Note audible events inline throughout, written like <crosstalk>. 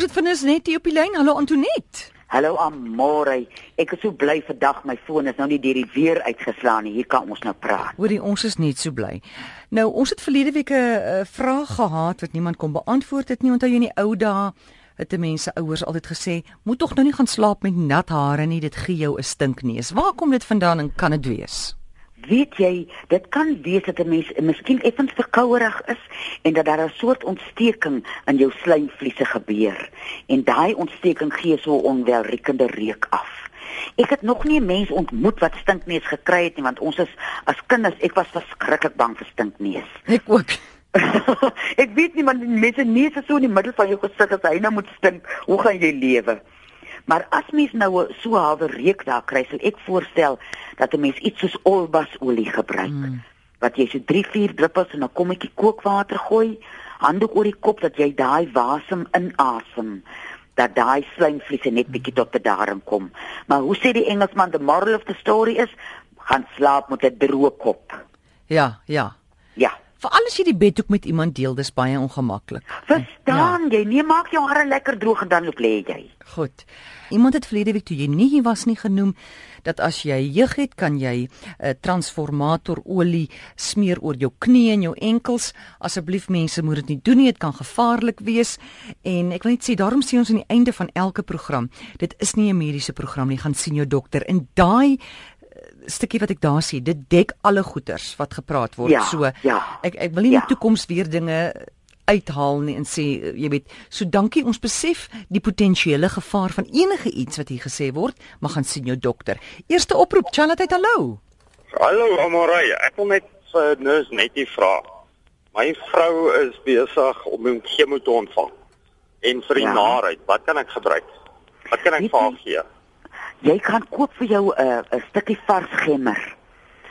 Ons het vinnig net hier op die lyn. Hallo Antoinette. Hallo Amore. Ek is so bly vandag my foon is nou nie deur die weer uitgeslaan nie. Hier kan ons nou praat. Hoorie, ons is net so bly. Nou, ons het verlede week 'n vraag gehad wat niemand kon beantwoord het nie. Onthou jy in die ou dae het die mense ouers altyd gesê, "Moet tog nou nie gaan slaap met nat hare nie, dit gee jou 'n stinkneus." Waar kom dit vandaan en kan dit wees? Weet jy, dit kan wees dat 'n mens miskien effens verkouerig is en dat daar 'n soort ontsteking in jou slijmvliese gebeur en daai ontsteking gee so onwelriekende reuk af. Ek het nog nie 'n mens ontmoet wat stinkneus gekry het nie want ons is as kinders, ek was verskriklik bang vir stinkneus. <laughs> Ek ook. ek weet nie man, mense neus is so in die middel van jou gesig as hy nou moet stink, hoe gaan jy lewe? Maar as mens nou so 'n halwe reuk daar kry, sal ek voorstel dat 'n mens iets soos olbasolie gebruik. Mm. Wat jy so 3-4 druppels in 'n kommetjie kookwater gooi, handdoek oor die kop dat jy daai wasem inasem dat daai slijmvliese net bietjie tot bedaring kom. Maar hoe sê die Engelsman the moral of the story is, gaan slaap met 'n droë kop. Ja, ja. Ja. Veral as jy die beddoek met iemand deel, dis baie ongemaklik. Verstaan ja. jy? Nee, maak jou hare lekker droog en dan loop lê jy. Goed. Iemand het verlede week toe jy nie hier was nie genoem dat as jy jeug het, kan jy 'n uh, eh, transformator olie smeer oor jou knie en jou enkels. Asseblief mense, moet dit nie doen nie, dit kan gevaarlik wees. En ek wil net sê daarom sê ons aan die einde van elke program, dit is nie 'n mediese program nie, gaan sien jou dokter. En daai stukkie wat ek daar sien, dit dek alle goeters wat gepraat word. Ja, so ja, ek ek wil nie ja. in die toekoms weer dinge uithaal nie en sê jy weet, so dankie ons besef die potensiële gevaar van enige iets wat hier gesê word, maar gaan sien jou dokter. Eerste oproep, Charlotte, hallo. Hallo Amorey, ek wil net vir nurse net die vra. My vrou is besig om 'n chemo te ontvang. En vir die ja. naheid, wat kan ek gebruik? Wat kan ek vir haar gee? Jy kan koop vir jou 'n uh, 'n stukkie vars gemmer.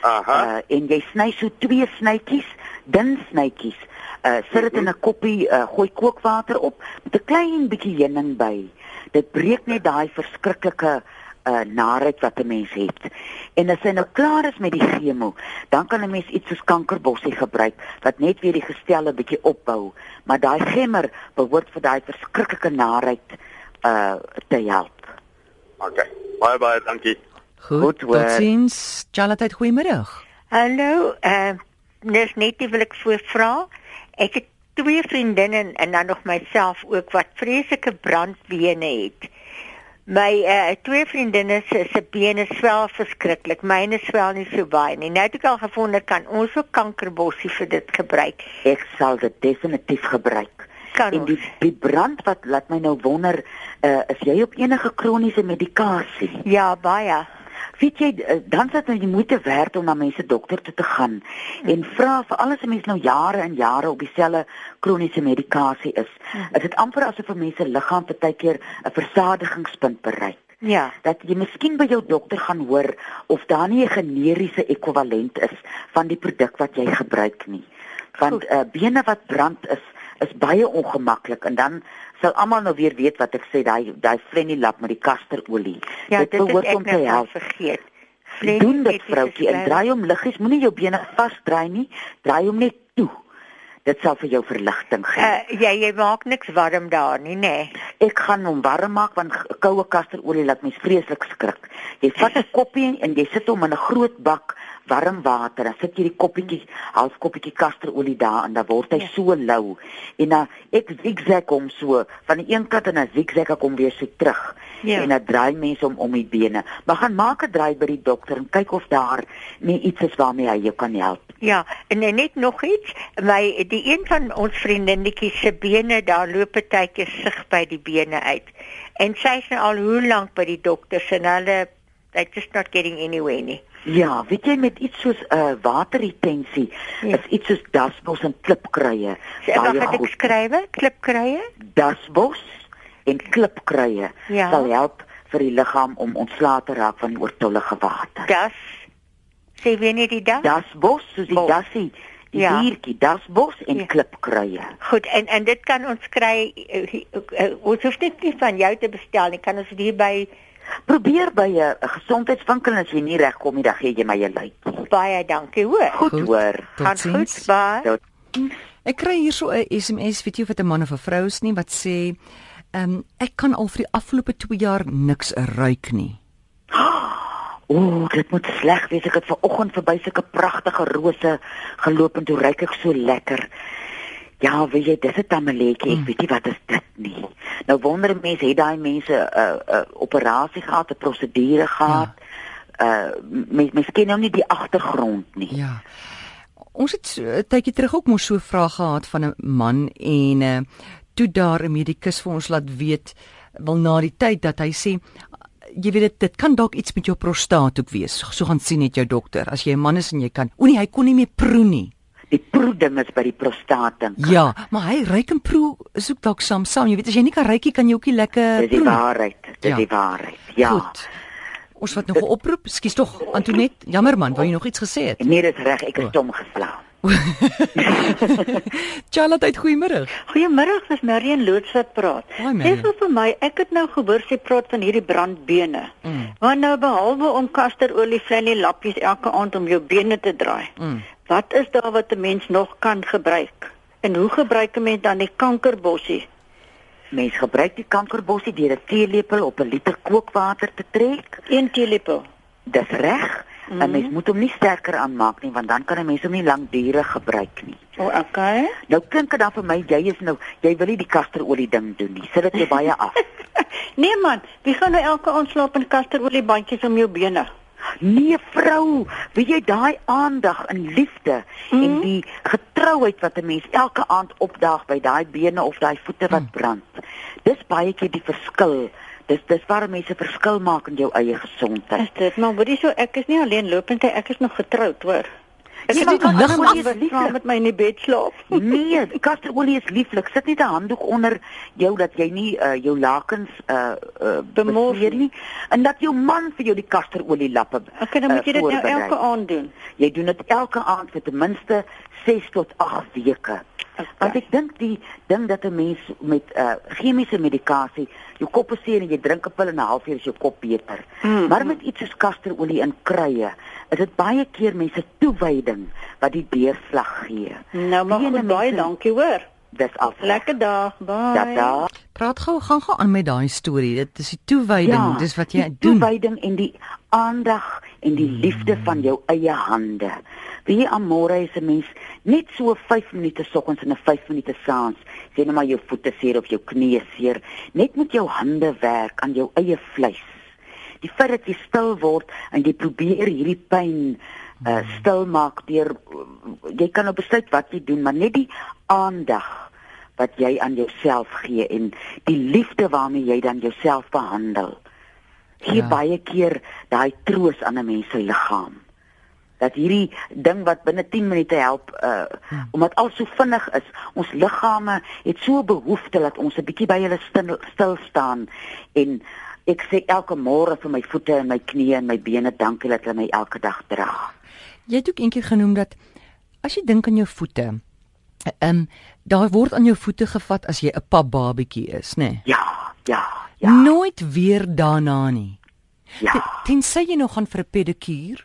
Aha. Uh, en jy sny so twee snytjies, dun snytjies. Uh sit dit in 'n koppie, uh, gooi kookwater op met 'n klein bietjie heuning by. Dit breek net daai verskriklike uh naait wat 'n mens het. En as jy nou klaar is met die chemo, dan kan 'n mens iets soos kankerbossie gebruik wat net weer die gestel 'n bietjie opbou, maar daai gemmer behoort vir daai verskriklike naait uh te help. Okay. Baie baie dankie. Goed, Goed totsiens. Charlotte, goeiemiddag. Hallo, uh nes net wil ek voor vra. Ek het twee vriendinne en dan nog myself ook wat vreeslike brandbene het. My uh twee vriendinne se se bene swel verskriklik. Myne swel nie so baie nie. Nou het ek al gevind kan ons ook kankerbossie vir dit gebruik. Ek sal dit definitief gebruik kan en die die brand wat laat my nou wonder uh, is jy op enige kroniese medikasie ja baie weet jy uh, dan sit jy moeite werd om na mense dokter toe te gaan hm. en vra vir alles mense nou jare en jare op dieselfde kroniese medikasie is hm. is dit amper asof 'n mens se liggaam partykeer 'n versadigingspunt bereik Ja, dat jy miskien by jou dokter gaan hoor of daar nie 'n generiese ekwivalent is van die produk wat jy gebruik nie. Want uh, bene wat brand is, is baie ongemaklik en dan sal almal nou weer weet wat ek sê daai daai frenilap met die kasterolie. Ja, dit behoort om te help. Vergeet. Frennie, doen dit vroutjie en draai hom liggies, moenie jou bene vasdraai nie, draai hom net toe. Dit sal vir jou verligting gee. Uh, ja, jy maak niks warm daar nie, nê? Nee. Ek gaan hom warm maak want koue kasterolie laat mens vreeslik skrik. Jy vat <laughs> 'n koppie en jy sit hom in 'n groot bak warm water, dan sit jy die koppietjie, half koppietjie kasterolie daar en dan word hy ja. so lou. En dan ek zigzag hom so van die een kant en dan zigzag ek hom weer so terug. Ja. En dan draai mense hom om die bene. Maar gaan maak 'n draai by die dokter en kyk of daar nie iets is waarmee hy jou kan help. Ja, en net nog iets, my die een van ons vriendinnetjies se bene, daar loop 'n tydjie sig by die bene uit. En sy sê nou al hoe lank by die dokter en hulle they just not getting anywhere nie. Ja, weet jy met iets soos 'n uh, waterretensie, ja. is iets soos dasbos en klipkruie. Baie goed. Ek skrywe klipkruie? Dasbos en klipkruie ja. sal help vir die liggaam om ontslae te raak van die oortollige water. Das sê wie nie die das? Dasbos, soos die dassie. Die ja. diertjie, dasbos en ja. klipkruie. Goed, en en dit kan ons kry uh, uh, ons hoef dit nie van jou te bestel nie. Kan ons dit hier by Probeer by 'n gesondheidswinkel as jy nie regkom nie, dan gee jy my 'n lyk. Baie dankie, hoor. Goed, goed hoor. Gaan goed, baie. Ek kry hier so 'n SMS, weet jy of dit 'n man of 'n vrou is nie wat sê Ehm um, ek kan al vir die afgelope 2 jaar niks ruik nie. <gasps> O, oh, dit moet sleg wees. Ek het ver oggend verby sulke pragtige rose geloop en toe ruik ek so lekker. Ja, weet jy, dis 'n tamaletjie. Ek mm. weet nie wat is dit nie. Nou wonder mense, het daai mense 'n uh, 'n uh, operasie gehad, 'n prosedure gehad? Ja. Uh mens mens ken nou nie die agtergrond nie. Ja. Ons het 'n tydjie terug ook mos so 'n vraag gehad van 'n man en uh toe daar 'n medikus vir ons laat weet wil na die tyd dat hy sê jy weet dit dit kan dalk iets met jou prostaat ook wees. So gaan sien net jou dokter. As jy 'n man is en jy kan, o nee, hy kon nie meer proe nie. Die proe ding is by die prostaat ding. Ja, maar hy ruik en proe is ook dalk saam saam. Jy weet as jy nie kan ruikie kan jy ook nie lekker proe. Dis die waarheid. Dis ja. die waarheid. Ja. Goed. Ons wat nog 'n oproep. Skus tog Antonet. Jammer man, wou jy nog iets gesê het? Nee, dis reg. Ek is stom geslaan. <laughs> Charlotte, goeiemôre. Goeiemôre, dis Marion Loots wat praat. Dis vir my, ek het nou gehoor sy praat van hierdie brandbene. Mm. Want nou behalwe om kasterolie vlei lappies elke aand om jou bene te draai. Mm. Wat is daar wat 'n mens nog kan gebruik? En hoe gebruik 'n mens dan die kankerbossie? Mens gebruik die kankerbossie deur 'n teelepel op 'n liter kookwater te trek. 1 teelepel. Dis reg. Mm. En mens moet hom nie sterker aanmaak nie want dan kan 'n mens hom nie lankdurig gebruik nie. O, oh, okay. Nou klink dit dan vir my jy is nou jy wil nie die kasterolie ding doen nie. Sit dit jou baie af. <laughs> nee man, wie gaan nou elke aand slaap in kasterolie bandjies om jou bene? Nee vrou, wie jy daai aandag en liefde mm. en die getrouheid wat 'n mens elke aand opdaag by daai bene of daai voete wat mm. brand. Dis baie keer die verskil dis dis waar mense verskil maak in jou eie gesondheid. Is dit maar hoorie so ek is nie alleen lopend ek is nog getroud hoor. Ek nee, kan nie lieflik met my in die bed slaap. <laughs> nee, kasterolie is lieflik. Sit net 'n handdoek onder jou dat jy nie uh, jou lakens uh, uh bemoeier nie en dat jou man vir jou die kasterolie lappe. Ek kan dan moet jy dit nou elke aand doen. Jy doen dit elke aand vir ten minste 6 tot 8 weke. Okay. Want ek dink die ding dat 'n mens met uh chemiese medikasie jou kop seer en jy drink 'n pil en 'n halfuur is jou kop beter. Mm. Maar met iets soos kasterolie in krye, is dit baie keer mense toewyding wat die deurslag gee. Nou maar goed, baie dankie hoor. Dis al. Lekker dag. Bye. Ja, da. Praat gou, gaan gou aan met daai storie. Dit is die toewyding, ja, dis wat jy die doen. Toewyding en die aandag en die liefde van jou eie hande. Wie amore is 'n mens net so 5 minute soggens en 'n 5 minute saans. Sien nou maar jou voete seer of jou knieë seer, net met jou hande werk aan jou eie vleis. Die feit dat jy stil word en jy probeer hierdie pyn uh, stil maak deur jy kan nou besluit wat jy doen, maar net die aandag wat jy aan jouself gee en die liefde waarmee jy dan jouself behandel. Gee ja. baie keer daai troos aan 'n mens se liggaam dat hierdie ding wat binne 10 minute help uh hmm. omdat al so vinnig is ons liggame het so behoefte dat ons 'n bietjie by hulle stil, stil staan en ek sê elke môre vir my voete en my knieë en my bene dankie dat hulle my elke dag dra. Jy het ook eendag genoem dat as jy dink aan jou voete, ehm um, daar word aan jou voete gevat as jy 'n pap babatjie is, nê? Nee? Ja, ja, ja. Nooit weer daarna nie. Ja. Tensy jy nog gaan vir 'n pedikuur,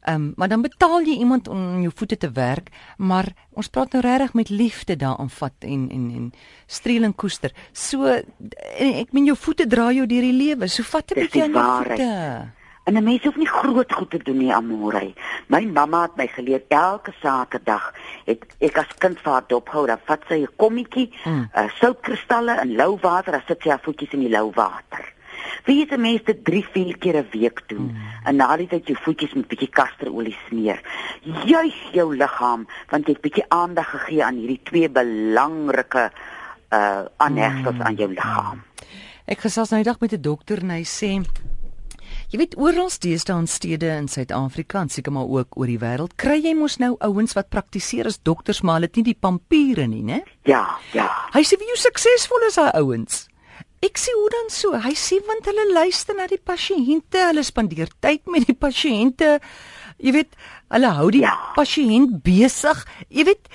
Ehm um, maar dan betaal jy iemand om jou voete te werk, maar ons praat nou regtig met liefde daaraan vat en en en streel en koester. So en ek meen jou voete dra jou deur die lewe. So vat 'n bietjie aan jou voete. En 'n mens hoef nie groot goed te doen nie, amore. My mamma het my geleer elke saterdag het ek as kind vir haar dophou, dan vat sy 'n kommetjie, mm. uh, soutkristalle en lou water, dan sit sy haar voetjies in die lou water. Wie se mense dit 3, 4 keer 'n week doen mm. en na die tyd jou voetjies met bietjie kasterolie smeer. Juig jou liggaam want jy het bietjie aandag gegee aan hierdie twee belangrike uh aanhegsels mm. aan jou liggaam. Ek gesels nou die dag met 'n dokter en hy sê Jy weet oral deesdae in stede in Suid-Afrika en seker maar ook oor die wêreld, kry jy mos nou ouens wat praktiseer as dokters, maar hulle het nie die pampiere nie, né? Ja, ja. Hy sê wie hoe suksesvol is daai ouens? Ek sê hoe dan so? Hy sê want hulle luister na die pasiënte, hulle spandeer tyd met die pasiënte. Jy weet, hulle hou die ja. pasiënt besig. Jy weet,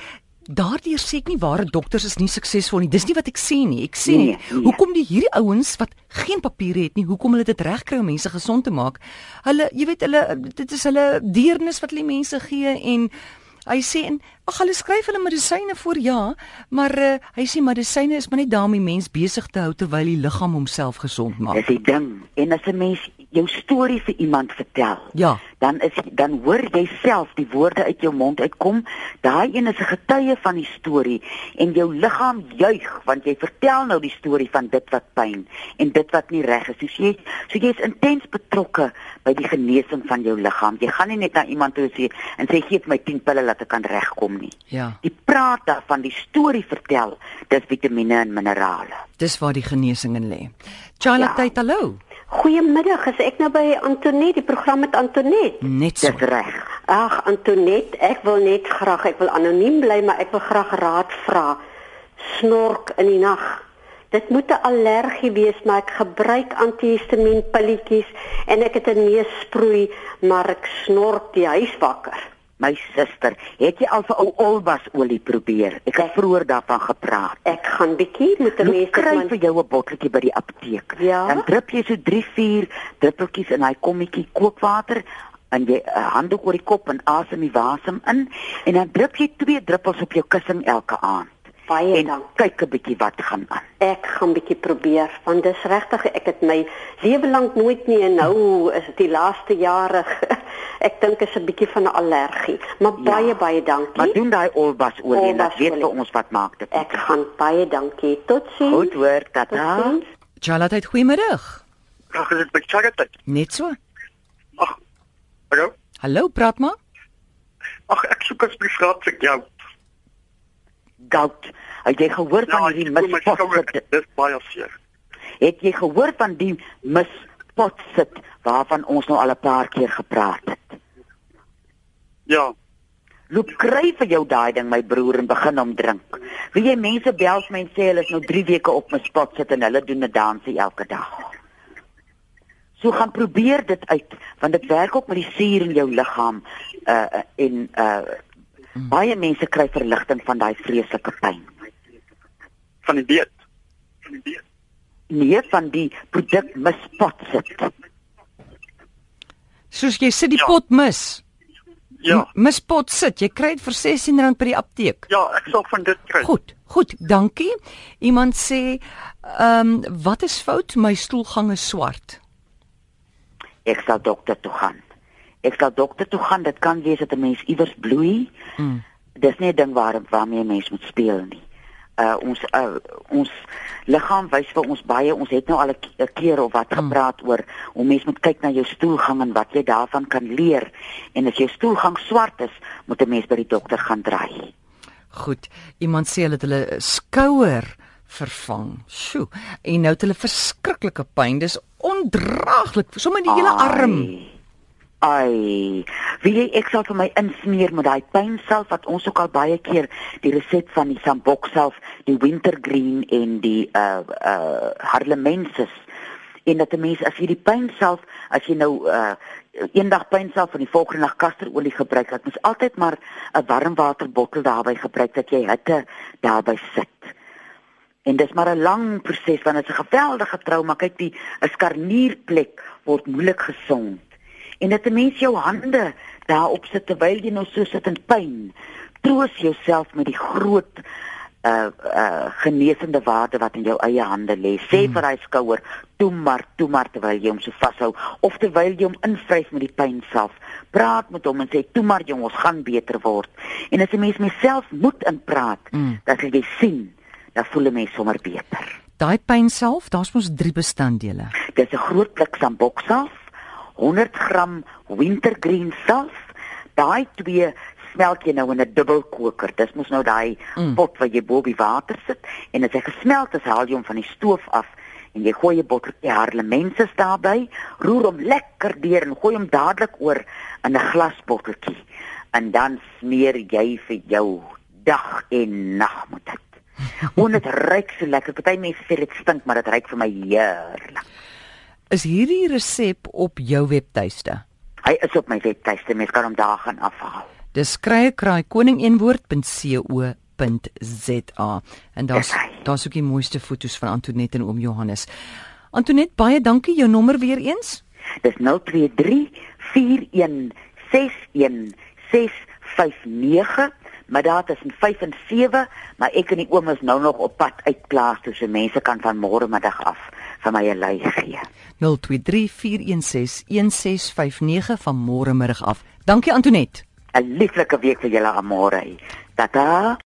daardeur sê ek nie ware dokters is nie suksesvol nie. Dis nie wat ek sê nie. Ek sê nee, nee. hoekom die hierdie ouens wat geen papiere het nie, hoekom hulle dit regkry om mense gesond te maak? Hulle, jy weet, hulle dit is hulle deernis wat hulle mense gee en Hy sê en ag hulle skryf hulle medisyne voor ja, maar uh, hy sê medisyne is maar net daarmee mens besig te hou terwyl die liggaam homself gesond maak. Dis die ding. En as 'n mens jou storie vir iemand vertel, ja, dan is dan hoor jy self die woorde uit jou mond uitkom. Daai een is 'n getuie van die storie en jou liggaam juig want jy vertel nou die storie van dit wat pyn en dit wat nie reg is. So jy so jy is intens betrokke by die genesing van jou liggaam. Jy gaan nie net na iemand toe sê en sê gee my 10 pille laat ek kan regkom nie. Ja. Die praat daarvan die storie vertel, dis vitamiene en minerale. Dis waar die genesing in lê. Charlotte, ja. hallo. Goeiemiddag, is ek nou by Antonet, die program met Antonet? Net so reg. Ag Antonet, ek wil net graag, ek wil anoniem bly, maar ek wil graag raad vra. Snork in die nag. Dit moet 'n allergie wees, maar ek gebruik antihistamienpilletjies en ek het 'n neusproei, maar ek snork die huis wakker. My suster, het jy al vir ou olbasolie probeer? Ek het vroeër daarvan gepraat. Ek gaan bietjie met 'n mens kry vir jou 'n botteltjie by die apteek. Ja? Dan drup jy so 3, 4 druppeltjies in daai kommetjie kookwater en jy 'n uh, handdoek oor die kop en asem die wasem in en dan drup jy 2 druppels op jou kussing elke aand. Baie en dank. kyk 'n bietjie wat gaan aan. Ek gaan bietjie probeer want dis regtig ek het my lewe lank nooit nie en nou is dit die laaste jare <laughs> ek dink is 'n bietjie van 'n allergie. Maar ja. baie baie dankie. Maar doen daai olbasolie en dan weet vir ons wat maak dit. Ek gaan baie dankie. Totsiens. Goed hoor, tata. Charlotte, goeiemiddag. Ag, is dit by Charlotte? Net so. Ag. Hallo. Hallo, praat maar. Ag, ek soek asseblief raad vir jou gout. Het jy gehoor van ja, hierdie mispot? Dis baie seer. Het jy gehoor van die mispot sit waarvan ons nou al 'n paar keer gepraat het? Ja. Loop kry vir jou daai ding my broer en begin hom drink. Wie jy mense bel vir my en sê hulle is nou 3 weke op mispot sit en hulle doen 'n dansie elke dag. So gaan probeer dit uit want dit werk ook met die suur in jou liggaam uh en uh Hmm. Baie mense kry verligting van daai vreeslike pyn. Van die beet. Van die beet. Nee, van die produk mispot sit. Soos jy sit die ja. pot mis. Ja. Mispot sit, jy kry dit vir R16 by die apteek. Ja, ek sal van dit kry. Goed, goed, dankie. Iemand sê, ehm, um, wat is fout? My stoelgang is swart. Ek sal dokter toe gaan ek sal dokter toe gaan dit kan wees dat 'n mens iewers bloei mm. dis nie 'n ding waar waarmee 'n mens moet speel nie uh ons uh, ons liggaam wys vir ons baie ons het nou al 'n keer of wat mm. gepraat oor hoe mens moet kyk na jou stoelgang en wat jy daarvan kan leer en as jou stoelgang swart is moet 'n mens by die dokter gaan draai goed iemand sê hulle het hulle skouer vervang. Sjoe. En nou het hulle verskriklike pyn. Dis ondraaglik. Sommige die hele arm. Ai. Ai, wie ek sal vir my insmeer met daai pynself wat ons ook al baie keer die resept van die sambok self, die wintergreen en die uh uh harlemensis en dat 'n mens as jy die pynself, as jy nou uh eendag pynself en die volgende dag kasterolie gebruik, dat mens altyd maar 'n warmwaterbottel daarby gebruik dat jy hitte daarby sit. En dis maar 'n lang proses want dit is 'n geweldige trauma. Kyk, die 'n skarnierplek word moeilik gesond en dat 'n mens jou hande daarop sit terwyl jy nou so sit in pyn. Troos jouself met die groot uh uh genesende waarde wat in jou eie hande lê. Sê hmm. vir hy skouer, toe maar, toe maar terwyl jy hom so vashou of terwyl jy hom invryf met die pyn self. Praat met hom en sê toe maar jong, ons gaan beter word. En as 'n mens myself moet inpraat, hmm. dat jy sien, dan voel 'n mens sommer beter. Daai pyn self, daar's mos drie bestanddele. Dis 'n groot blik sambokself 100 gram wintergreen salf. Daai twee smelt jy nou in 'n dubbelkoker. Dis mos nou daai mm. pot wat jy bo die water sit en as hy gesmelt is, haal jy hom van die stoof af en jy gooi 'n botteltjie harlemenses daarbey, roer hom lekker deur en gooi hom dadelik oor in 'n glasbotteltjie. En dan smeer jy vir jou dag en nag met dit. <laughs> En dit ruik so lekker. Party mense sê dit stink, maar dit ruik vir my heerlik. Is hierdie resep op jou webtuiste? Hy is op my webtuiste, mens kan hom daar gaan afhaal. Dis kryekraaikoning1woord.co.za en daar's daar's ook die mooiste foto's van Antoinette en oom Johannes. Antoinette, baie dankie. Jou nommer weer eens? Dis 023 4161 1659 middag tussen 5 en 7, maar ek en die oom is nou nog op pad uit plaas toe se mense kan van môre middag af vir my 'n lei gee. 0234161659 van môre middag af. Dankie Antonet. 'n Lieflike week vir julle almore. Tata.